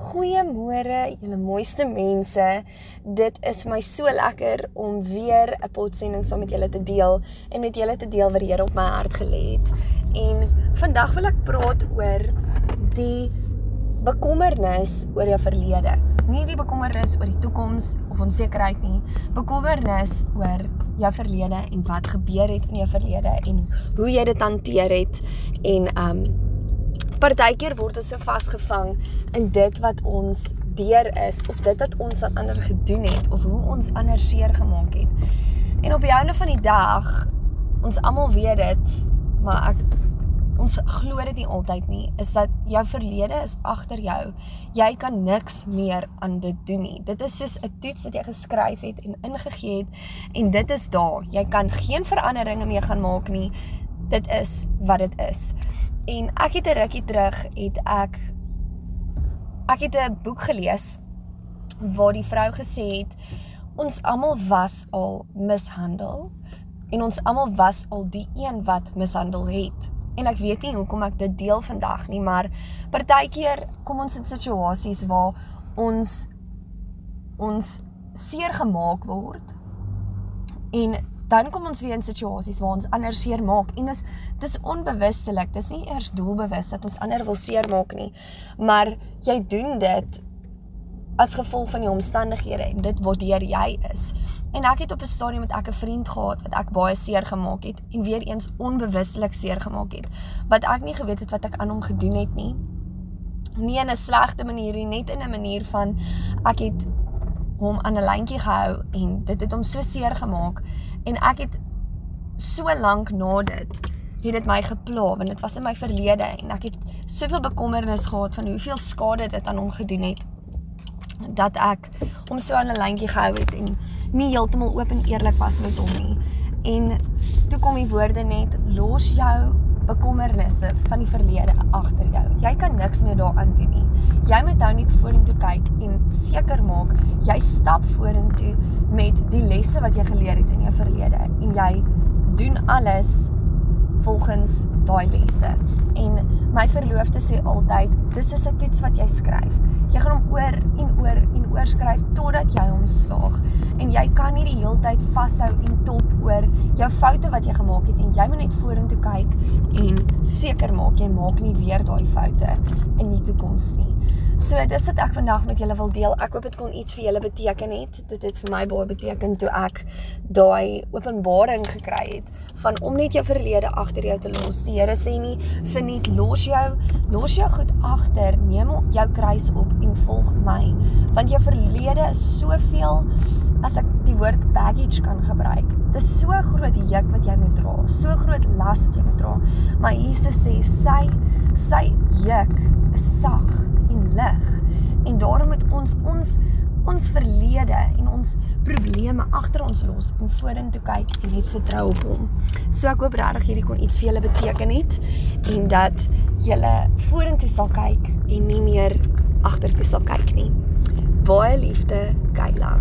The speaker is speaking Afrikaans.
Goeiemôre, julle mooiste mense. Dit is my so lekker om weer 'n potsending saam met julle te deel en met julle te deel wat die Here op my hart gelê het. En vandag wil ek praat oor die bekommernis oor jou verlede. Nie die bekommernis oor die toekoms of onsekerheid nie, bekommernis oor jou verlede en wat gebeur het in jou verlede en hoe jy dit hanteer het en um Partykeer word ons so vasgevang in dit wat ons deur is of dit wat ons aan ander gedoen het of hoe ons ander seer gemaak het. En op die einde van die dag, ons almal weet dit, maar ek ons glo dit nie altyd nie, is dat jou verlede is agter jou. Jy kan niks meer aan dit doen nie. Dit is soos 'n toets wat jy geskryf het en ingegee het en dit is daar. Jy kan geen veranderinge mee gaan maak nie. Dit is wat dit is. En ek het 'n rukkie terug het ek ek het 'n boek gelees waar die vrou gesê het ons almal was al mishandel en ons almal was al die een wat mishandel het. En ek weet nie hoekom ek dit deel vandag nie, maar partykeer kom ons in situasies waar ons ons seer gemaak word en dan kom ons weer in situasies waar ons ander seer maak en dis dis onbewustelik dis nie eers doelbewus dat ons ander wil seer maak nie maar jy doen dit as gevolg van die omstandighede en dit wat deur jy is. En ek het op 'n stadium met ek 'n vriend gehad wat ek baie seer gemaak het en weer eens onbewustelik seer gemaak het wat ek nie geweet het wat ek aan hom gedoen het nie. Nie in 'n slegte manier nie net in 'n manier van ek het hom aan 'n lyntjie gehou en dit het hom so seer gemaak en ek het so lank na dit het dit my gepla want dit was in my verlede en ek het soveel bekommernis gehad van hoeveel skade dit aan hom gedoen het dat ek hom so aan 'n lyntjie gehou het en nie heeltemal oop en eerlik was met hom nie. En toe kom die woorde net los jou bekommernisse van die verlede agter jou. Jy kan niks meer daaraan doen nie. Jy moet nou net vorentoe kyk en seker maak jy stap vorentoe met die lesse wat jy geleer het in jou verlede en jy doen alles volgens daai lesse. En my verloofde sê altyd, dis is 'n toets wat jy skryf. Jy gaan hom oor en oor en oor skryf totdat jy hom nie die heeltyd vashou en top oor jou foute wat jy gemaak het en jy moet net vorentoe kyk en seker maak jy maak nie weer daai foute in die toekoms nie. So dis wat ek vandag met julle wil deel. Ek hoop dit kon iets vir julle beteken het. Dit het vir my baie beteken toe ek daai openbaring gekry het van om net jou verlede agter jou te los. Die Here sê nie verniet los jou, los jou goed agter, neem jou kruis op en volg my. Want jou verlede is soveel as ek die woord baggage kan gebruik. Dis so groot juk wat jy moet dra, so groot las wat jy moet dra. Maar Jesus sê sy sy juk is sag lig. En daarom moet ons ons ons verlede en ons probleme agter ons los en vorentoe kyk en net vertrou op hom. So ek hoop regtig hierdie kon iets vir julle beteken het en dat julle vorentoe sal kyk en nie meer agtertoe sal kyk nie. Baie liefde, Kayla.